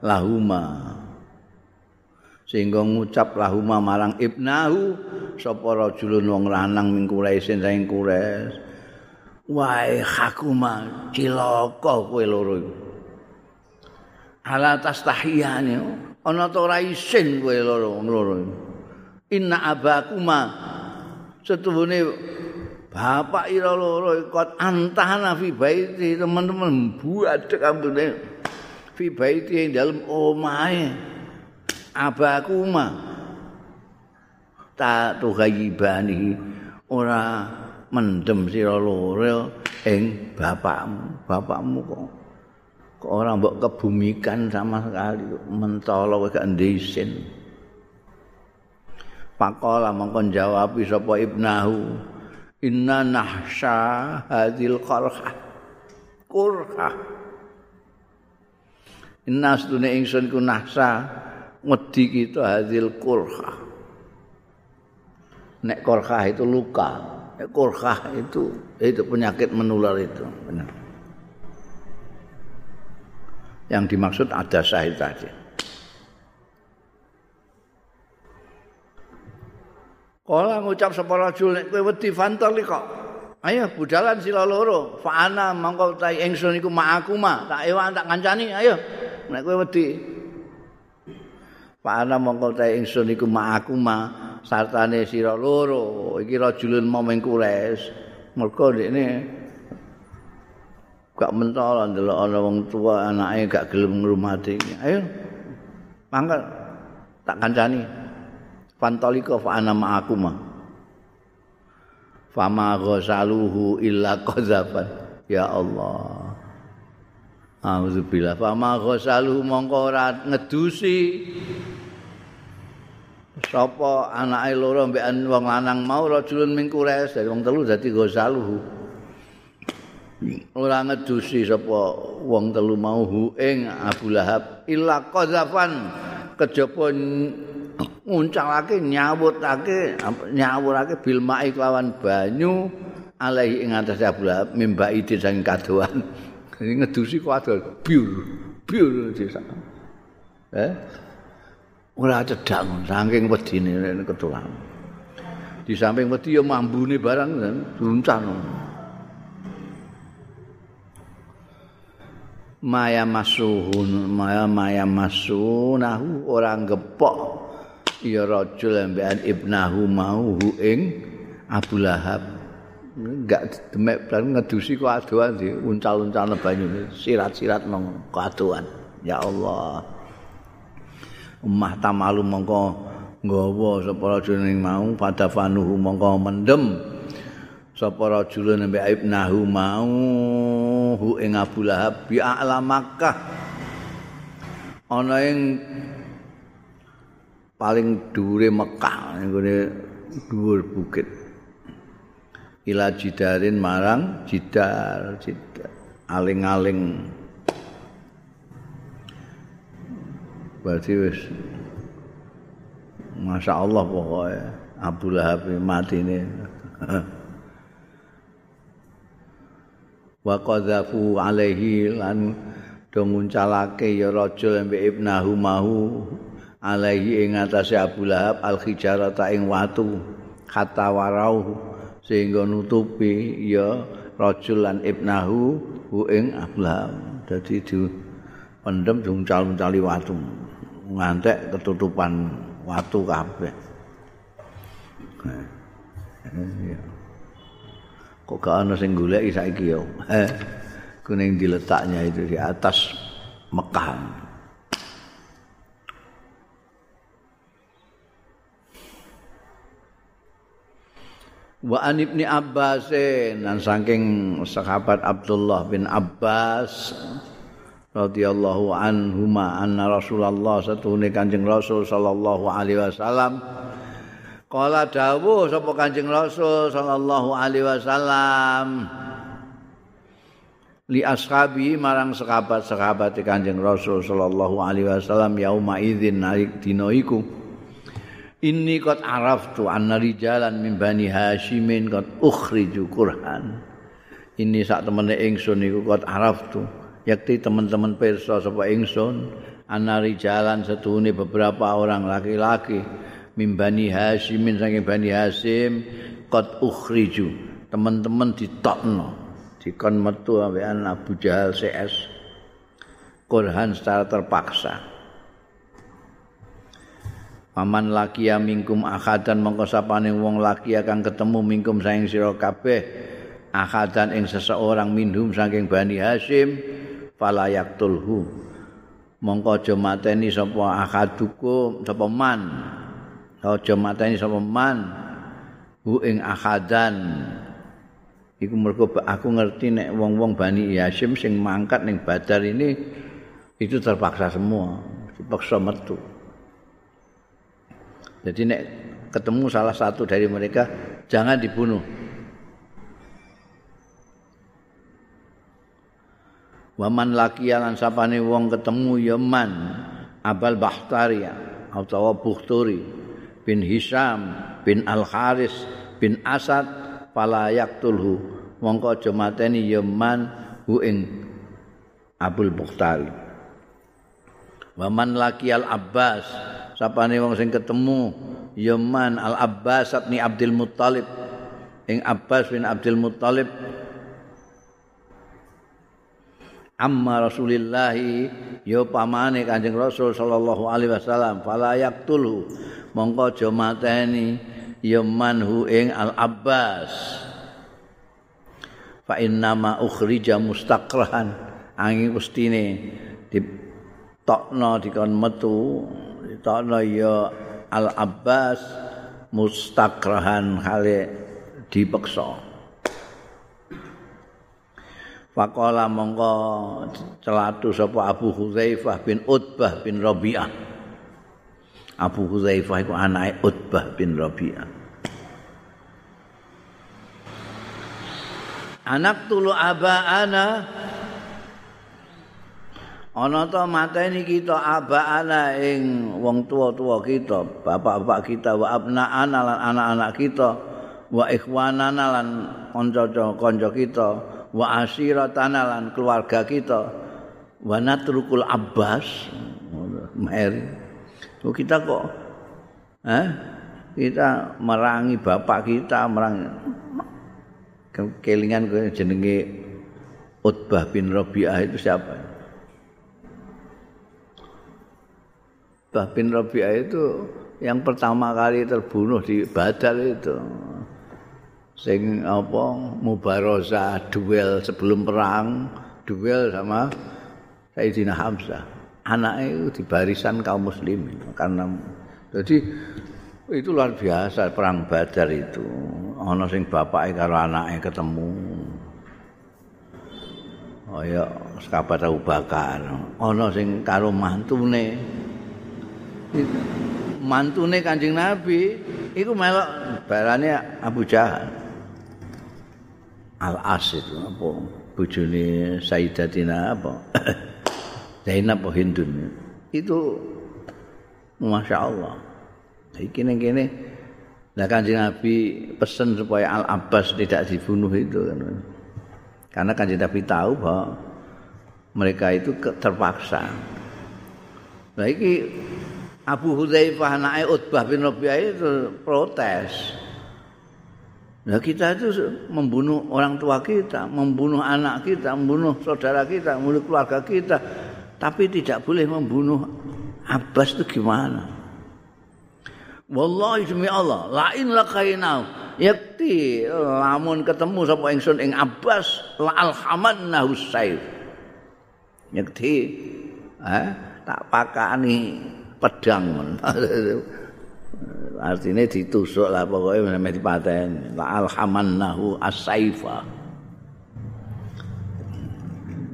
lahuma sehingga ngucap lahuma marang ibnahu sapa rajulun wong lanang ming kuresin saing kures wae hakuma cilaka kowe loro ala tastahiyane ana ta ora isin kowe loro loro inna abakuma setuhune bapak ira loro ikut antana fi baiti teman-teman buat kambune fi baiti ing dalem omahe abakuma ta tuhayibani ora mendem sira loro ing bapakmu. Bapakmu kok orang mbok kebumikan sama sekali mentolo gak ndisin Pakola mongkon jawab sapa ibnahu. Inna nahsha hadil qarha. Kurha inna sedune ingsun ku nahsa wedi kita hadil kurha nek kurha itu luka nek kurha itu itu penyakit menular itu benar yang dimaksud ada sahid tadi. Kala ngucap sapa rajul nek kowe wedi fantali kok. Ayo budalan sila loro. Fa ana mangko ta ingsun iku ma'aku ma. Tak ewan tak kancani ayo. Nek kowe wedi. Fa ana mangko ta ingsun iku ma'aku ma. Sartane sira loro. Iki rajulun momeng kures. Mergo ndekne gak mentol ndelok ana wong tua anake gak gelem ngrumati. Ayo. Mangkat tak kancani. Fantolika fa ana ma'akuma. Fama ghasaluhu illa qadzafan. Ya Allah. Alhamdulillah. Fama ghasaluhu mongko ora ngedusi. Sapa anake loro mbek wong lanang mau rajulun mingkures dari wong telu dadi ghasaluhu. ora ngedusi sapa wong telu mau hu ing Abu Lahab illa qadzafan kejaba nguncalake nyawutake nyawurake bil mai lawan banyu alaihi ing atas Abu Lahab mimba ide sang kadoan ngedusi adol biur biur desa eh ora cedak saking wedine ketulan di samping wedi ya mambune barang kan runcang maya masuhun maya maya masunahu orang gepok ya rajul ambean ibnahu mau ing Abu Lahab. Enggak demek bareng ngedusi kok adoan di uncal-uncal banyu sirat-sirat nang adoan. Ya Allah Ummah tamalu mongko nggawa sapa rajul mau pada fanuhu mongko mendem. Sapa rajul nembe ibnahu mau hu ing Abu Lahab bi a'la Makkah. Ana ing paling dhuwure Mekah ngene dhuwur bukit. Ila jidarin marang jidar jidar aling-aling berarti wis Masya Allah pokoknya Abu Lahab mati ini wa qadzafu alaihi lan do nguncalake ya rajul mbek ibnahu mahu alaihi ing atase Abu Lahab al khijarata ing watu kata warau sehingga nutupi ya rajul lan ibnahu hu ing Abu Lahab. Dadi di pendem diuncal-uncali watu ngantek ketutupan watu kabeh. Kok gak ana sing golek saiki yo. Kuning diletaknya itu di atas Mekah. Wa an ibni Abbas dan saking sahabat Abdullah bin Abbas radhiyallahu anhuma anna Rasulullah satune Kanjeng Rasul sallallahu alaihi wasallam. Kala dawuh sapa Kanjeng Rasul sallallahu alaihi wasallam li ashabi marang sahabat-sahabat Kanjeng Rasul sallallahu alaihi wasallam yauma idzin nalik dina iku. Inni qad araftu anna rijalan min bani hasyimin qad ukhriju qur'an. Ini sak temene ingsun iku qad araftu yakti teman-teman perso sapa ingsun anari jalan setune beberapa orang laki-laki mimbani Hasyimin saking Bani Hasim qad ukhriju. Teman-teman ditokno dikon metu ambekan Abu Jahal CS Qur'an secara terpaksa. Paman laki mingkum akhadan mongko sapane wong laki akan ketemu mingkum saing sira kabeh akhadan ing seseorang minhum saking Bani Hasim falayak tulhu mongko aja mateni sapa akaduku sapa man. Aja mateni sapa man hu ing akadan iku mergo aku ngerti nek wong-wong Bani Hashim sing mangkat ning Badar ini itu terpaksa semua dipaksa metu. Jadi nek ketemu salah satu dari mereka jangan dibunuh Waman laki lan sapane wong ketemu Yaman Abal Bahtaria atau Bukhturi bin Hisham bin Al Haris bin Asad fala yaqtulhu. Mongko aja mateni Yaman hu ing Abul Bukhtari Waman laki Al Abbas sapane wong sing ketemu Yaman Al Abbas bin Abdul Muttalib. Ing Abbas bin Abdul Muttalib amma rasulillahi ya pamane kanjeng rasul sallallahu alaihi wasallam fala yaqtulhu mongko aja mateni ya manhu ing al abbas fa inna ma ukhrija mustaqrahan angin mestine ditokno dikon metu ditokno ya al abbas mustaqrahan hale dipeksa Faqala mongko celatu sapa Abu Hudzaifah bin Utbah bin Rabi'ah. Abu Hudzaifah iku anake Utbah bin Rabi'ah. Anak tulu abaana ana ta mateni kita abaana ing wong tua-tua kita, bapak-bapak kita wa abnaana lan anak-anak kita, wa ikhwanana lan kanca-kanca kita. wa asiratana lan keluarga kita wa natrukul abbas mer oh, kita kok eh kita merangi bapak kita merangi kelingan kowe jenenge Utbah bin Rabi'ah itu siapa? Utbah bin Rabi'ah itu yang pertama kali terbunuh di Badar itu. Sing apa mubarosa duel sebelum perang, duel sama Sayyidina Hamzah. Anaknya itu di barisan kaum muslimin karena jadi itu luar biasa perang Badar itu. Ana sing bapake karo anake ketemu. Oh ya sahabat Abu Bakar. Ana sing karo mantune. Mantune Kanjeng Nabi iku melok barane Abu Jahal. Al-As itu apa bojone Sayyidatina apa? Zainab Hindun. Itu Masya Allah. Jadi kini-kini Nah kanjeng Nabi pesen supaya Al Abbas tidak dibunuh itu kan. Karena kanjeng Nabi tahu bahwa mereka itu terpaksa. Nah ini Abu Hudzaifah anaknya Utbah bin Rabi'ah itu protes. Nah kita itu membunuh orang tua kita, membunuh anak kita, membunuh saudara kita, membunuh keluarga kita. Tapi tidak boleh membunuh Abbas itu gimana? Wallahi demi Allah, lain lakainau. Yakti lamun ketemu sapa ingsun ing Abbas la alhamannahu saif. Yakti eh tak pakani pedang Artinya ditusuk lah pokoknya sampai dipaten. La alhamannahu as-saifa.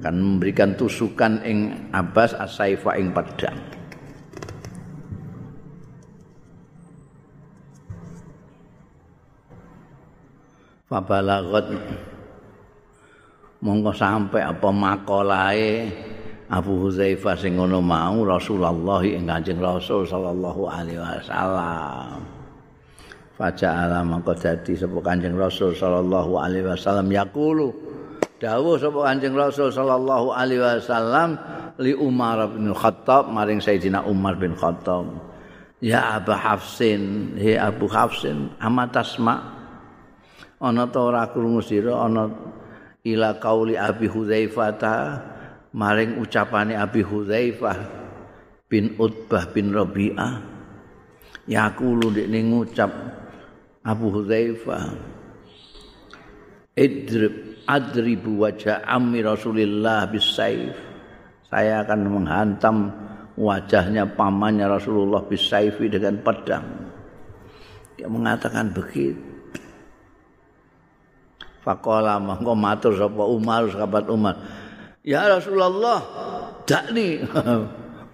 Kan memberikan tusukan ing Abbas as-saifa ing pedang. fabalagot mongko sampai apa makolae Abu Huzaifah sing ngono mau Rasulullah ing Kanjeng Rasul sallallahu alaihi wasallam. Faja'ala mangko dadi sapa Kanjeng Rasul sallallahu alaihi wasallam yaqulu dawuh sapa Kanjeng Rasul sallallahu alaihi wasallam li Umar bin Khattab maring Sayyidina Umar bin Khattab. Ya Abu Hafsin, he Abu Hafsin, amat asma' ana ta ora krungu sira ana ila kauli Abi Hudzaifah maring ucapane Abi Hudzaifah bin Utbah bin Rabi'ah yaqulu dekne ngucap Abu Hudzaifah idrib adribu wajah ammi Rasulillah bisaif saya akan menghantam wajahnya pamannya Rasulullah bisaifi dengan pedang. Dia mengatakan begitu. Faqala mongko matur sapa Umar sahabat Umar. Ya Rasulullah, dakni.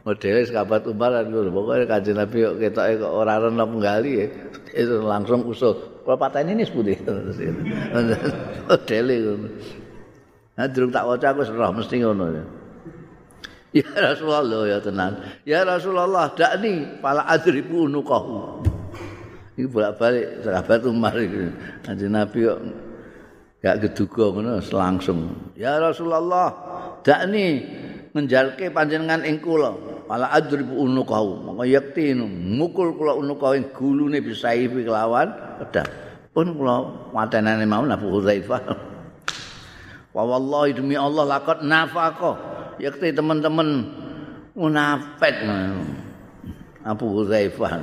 Modele sahabat Umar itu pokoknya kanjeng Nabi kok ketoke kok ora rena penggali itu langsung usul. Kalau patah ini. Modele ngono. Nah, durung tak waca aku serah mesti ngono ya. Ya Rasulullah ya tenan. Ya Rasulullah dakni pala adribu nukahu. Iki bolak-balik sahabat Umar iki. Kanjeng Nabi kok gak geduga ngono langsung ya Rasulullah dakni ngenjalke panjenengan ing kula wala adribu unukahu mongko yakti mukul kula unukahu ing gulune bisa ipi kelawan pedang. Pun kula matenane mau Abu Hudzaifah. Wa wallahi demi Allah lakot nafaqah. Yakti teman-teman munafik. Abu Hudzaifah.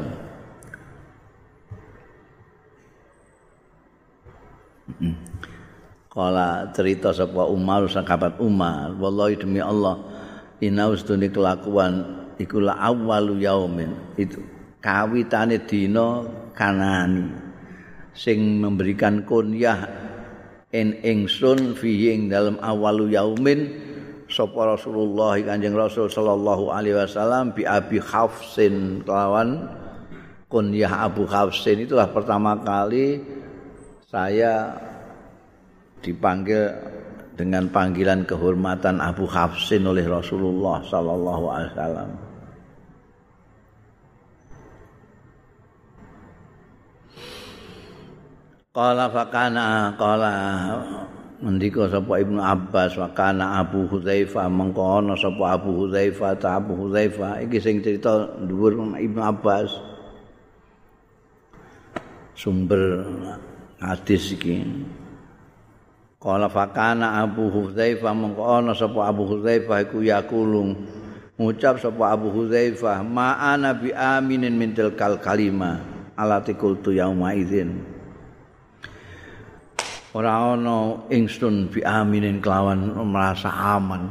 Kala cerita sapa Umar sahabat Umar, wallahi demi Allah, inaus duni kelakuan iku la awwalu yaumin. Itu kawitane dina kanani sing memberikan kunyah en ingsun fi ing dalam awalu yaumin sapa Rasulullah Kanjeng Rasul sallallahu alaihi wasallam bi Abi Hafsin kelawan kunyah Abu Hafsin itulah pertama kali saya dipanggil dengan panggilan kehormatan Abu Hafsin oleh Rasulullah sallallahu alaihi wasallam. Qala fakana qala mendika sapa Ibnu Abbas wakana Abu Hudzaifah mengko ana sapa Abu Hudzaifah ta Abu Hudzaifah. Iki sing cerita dhuwur Ibnu Abbas. Sumber hadis iki Kala fakana Abu Hudzaifah mengko ana sapa Abu Hudzaifah iku yakulung ngucap sapa Abu Hudzaifah ma'ana bi aminin min tilkal kalima alati qultu yauma idzin. Ora ana ingsun bi aminin kelawan merasa aman.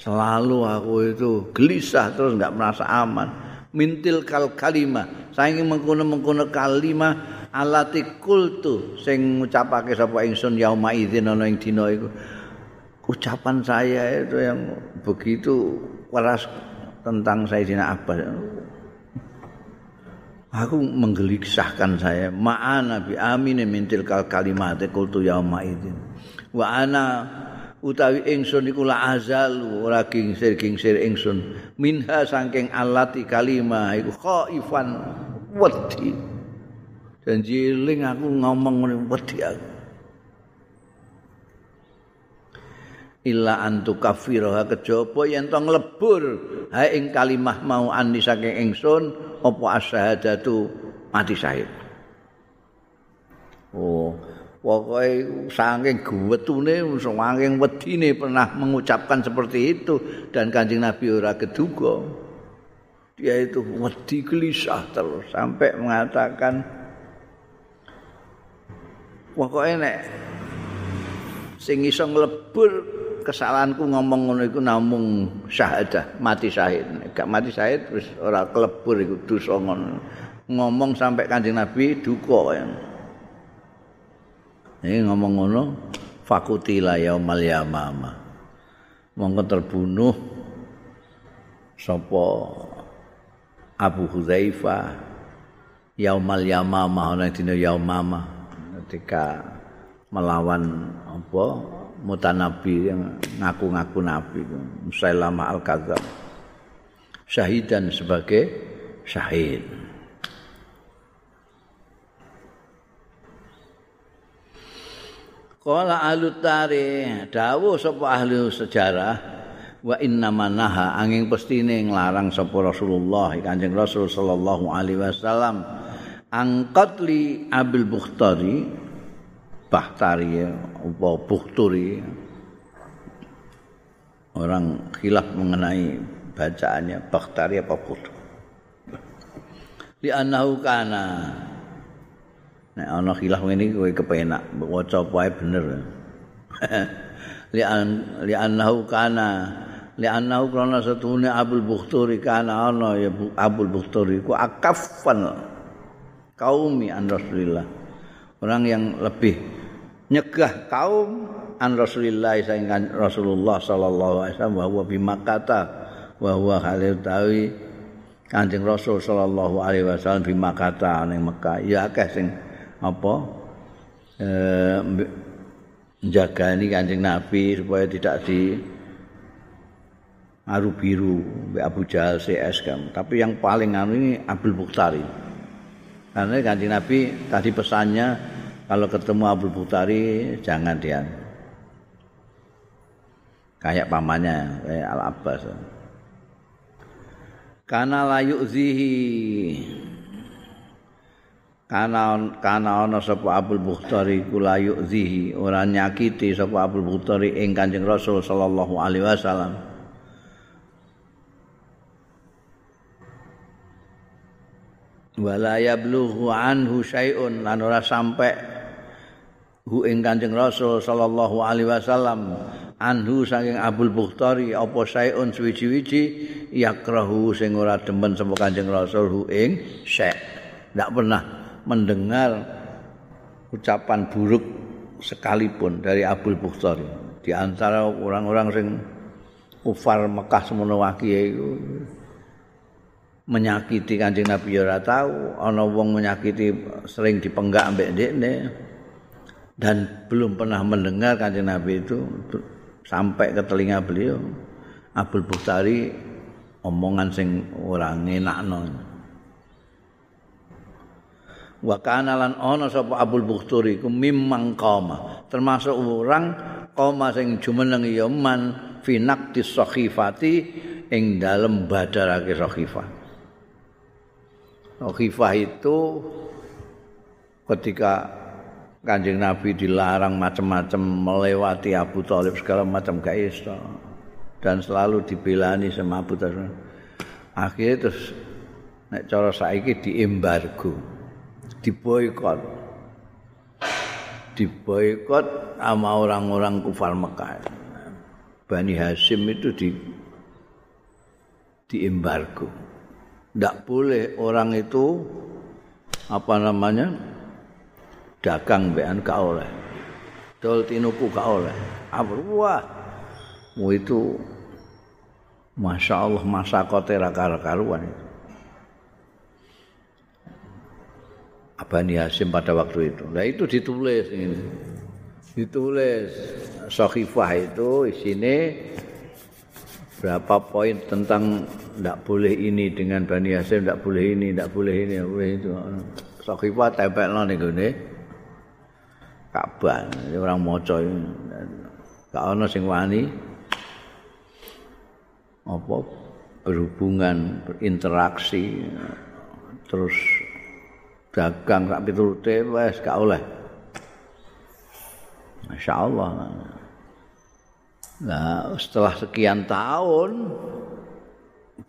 Selalu aku itu gelisah terus enggak merasa aman. Mintil kal kalima saking mengkono mengkono kalima alati kultu sing ngucapake sapa ingsun yauma idzin ana ing dina iku. Ucapan saya itu yang begitu keras tentang Sayyidina Abbas. Aku menggelisahkan saya. Ma'ana bi aminin mintil kal kalimat qultu yauma idzin. Wa ana utawi ingsun iku la azalu ora gingsir gingsir ingsun. Minha saking alati kalimah iku khaifan wedi janji ling aku ngomong ngene wedi aku. Illa antu kafiraha kejaba yen to nglebur ha ing kalimah mau ani saking ingsun apa asyhadatu? Mati syahid oh pokoke saking guwetune saking wedine pernah mengucapkan seperti itu dan kanjeng Nabi ora keduga. Dia itu wedi gelisah terus sampai mengatakan pokoknya nek sing iso nglebur kesalahanku ngomong ngono iku namung syahadah, mati syahid. Gak mati syahid wis ora klebur iku dosa ngono. Ngomong sampai Kanjeng Nabi duka ya. Ini ngomong ngono fakutila yaumal yamama. Monggo terbunuh sapa Abu Hudzaifah yaumal yamama ana dina yaumama ketika melawan apa mutanabi yang ngaku-ngaku nabi Musailamah al-Kadzab syahidan sebagai syahid. Kala ahli tarikh dawuh sapa ahli sejarah wa inna manaha angin pestine nglarang sapa Rasulullah Kanjeng Rasul sallallahu alaihi wasallam angkat li Abil Bukhtari Bahtari apa Buhturi orang khilaf mengenai bacaannya Bahtari apa Buhturi di anahu kana. Nek ana khilaf ngene kowe kepenak waca wae bener. Li an li anahu kana. Li anahu krana satune Abul Bukhturi kana ana ya Abul Bukhturi ku akafan kaumi an Rasulillah. Orang yang lebih nyegah kaum an Rasulillah saing Rasulullah sallallahu alaihi wasallam wa bi Makkah wa huwa halil tawi Kanjeng Rasul sallallahu alaihi wasallam bi Makkah ning Mekah. Ya akeh sing apa eh njagani Kanjeng Nabi supaya tidak di aru biru Abu Jahal CS kan tapi yang paling anu ini Abdul Bukhtari karena Kanjeng Nabi tadi pesannya kalau ketemu Abdul Butari jangan dia. Kayak pamannya kayak Al Abbas. Karena layu zihi karena karena ana sapa Abdul Bukhtari ku layu zihi ora nyakiti sapa Abdul Bukhtari ing Kanjeng Rasul sallallahu alaihi wasallam. Wala yablughu anhu syai'un. Sampai hu ing Kanjeng Rasul sallallahu alaihi wasallam anhu saking Abdul Bukhtari apa saeun suwi-wiji yakrahu sing ora demen sapa Kanjeng Rasul hu ing syek. Ndak pernah mendengar ucapan buruk sekalipun dari Abdul Bukhtari. Di antara orang-orang sing kufar Mekah semono wakihe iku menyakiti Kanjeng Nabi ora tahu ana wong menyakiti sering dipenggak ambek ndekne dan belum pernah mendengar kanjeng Nabi itu sampai ke telinga beliau Abdul Bukhtari omongan sing ora ngenakno. Wa kana lan ana sapa Abdul Bukhtari ku mimang qoma termasuk orang qoma sing jumeneng ya man fi naqtis sakhifati ing dalem badarake sakhifah. Sakhifah itu ketika Kanjeng Nabi dilarang macam-macam melewati Abu Thalib segala macam gak iso. dan selalu dibelani sama Abu Talib. Akhirnya terus nek cara saiki diembargo, diboikot. Diboikot sama orang-orang kufar Mekah. Bani Hashim itu di diembargo. Tidak boleh orang itu apa namanya dagang bean gak oleh. Dol tinuku gak oleh. Apa wah mu itu Masya Allah masa kote karuan itu. Abani Hasim pada waktu itu. Nah itu ditulis ini. Ditulis Sohifah itu isinya berapa poin tentang tidak boleh ini dengan Bani Hasim, tidak boleh ini, tidak boleh ini, boleh itu. Sohifah tempel nih gini. Ka'bah, orang ini. Gak ada sing wani apa berhubungan berinteraksi terus dagang sak piturute wis gak oleh. Masya Allah Nah setelah sekian tahun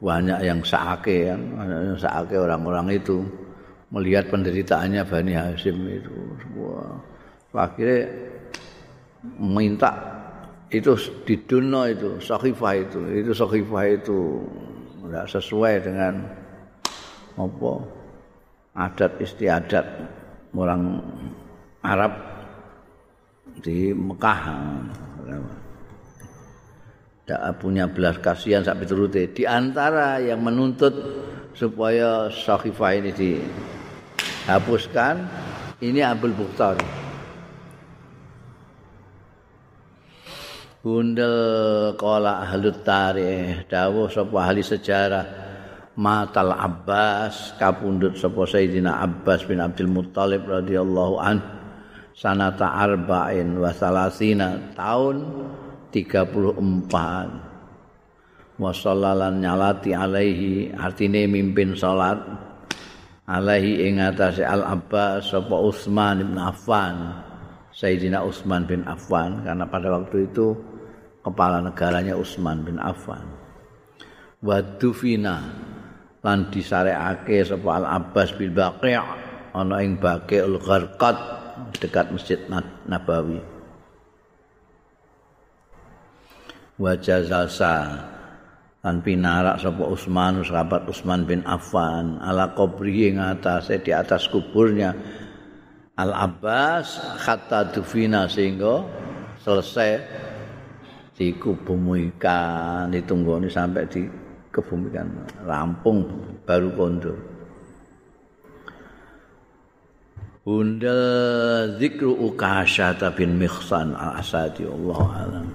banyak yang saake kan? Yang saake orang-orang itu. Melihat penderitaannya Bani Hasim itu semua akhirnya minta itu di dunia itu sahifah itu itu sahifah itu tidak sesuai dengan apa adat istiadat orang Arab di Mekah. Tidak punya belas kasihan sampai turute. Di antara yang menuntut supaya sahifah ini dihapuskan ini Abdul Bukhari Bundel kala ahlut tarikh dawuh sapa ahli sejarah Matal Abbas kapundhut sapa Sayyidina Abbas bin Abdul Muthalib radhiyallahu an sanata arba'in wa salasina tahun 34 wa sallalan nyalati alaihi artine mimpin salat alaihi ing atase Al Abbas sapa Utsman bin Affan Sayyidina Utsman bin Affan. Karena pada waktu itu kepala negaranya Utsman bin Affan. Wa dufina lan disareake sapa Al Abbas bil Baqi' ana ing Baqi'ul Gharqad dekat Masjid Nabawi. Wa jazasa lan pinarak sapa Utsman sahabat Utsman bin Affan ala qabri ing atase di atas kuburnya Al Abbas hatta dufina sehingga selesai dikubumikan ditunggoni sampai dikebumikan rampung baru kondur Bunda zikru ukasha bin Mikhsan al-Asadi Allah alam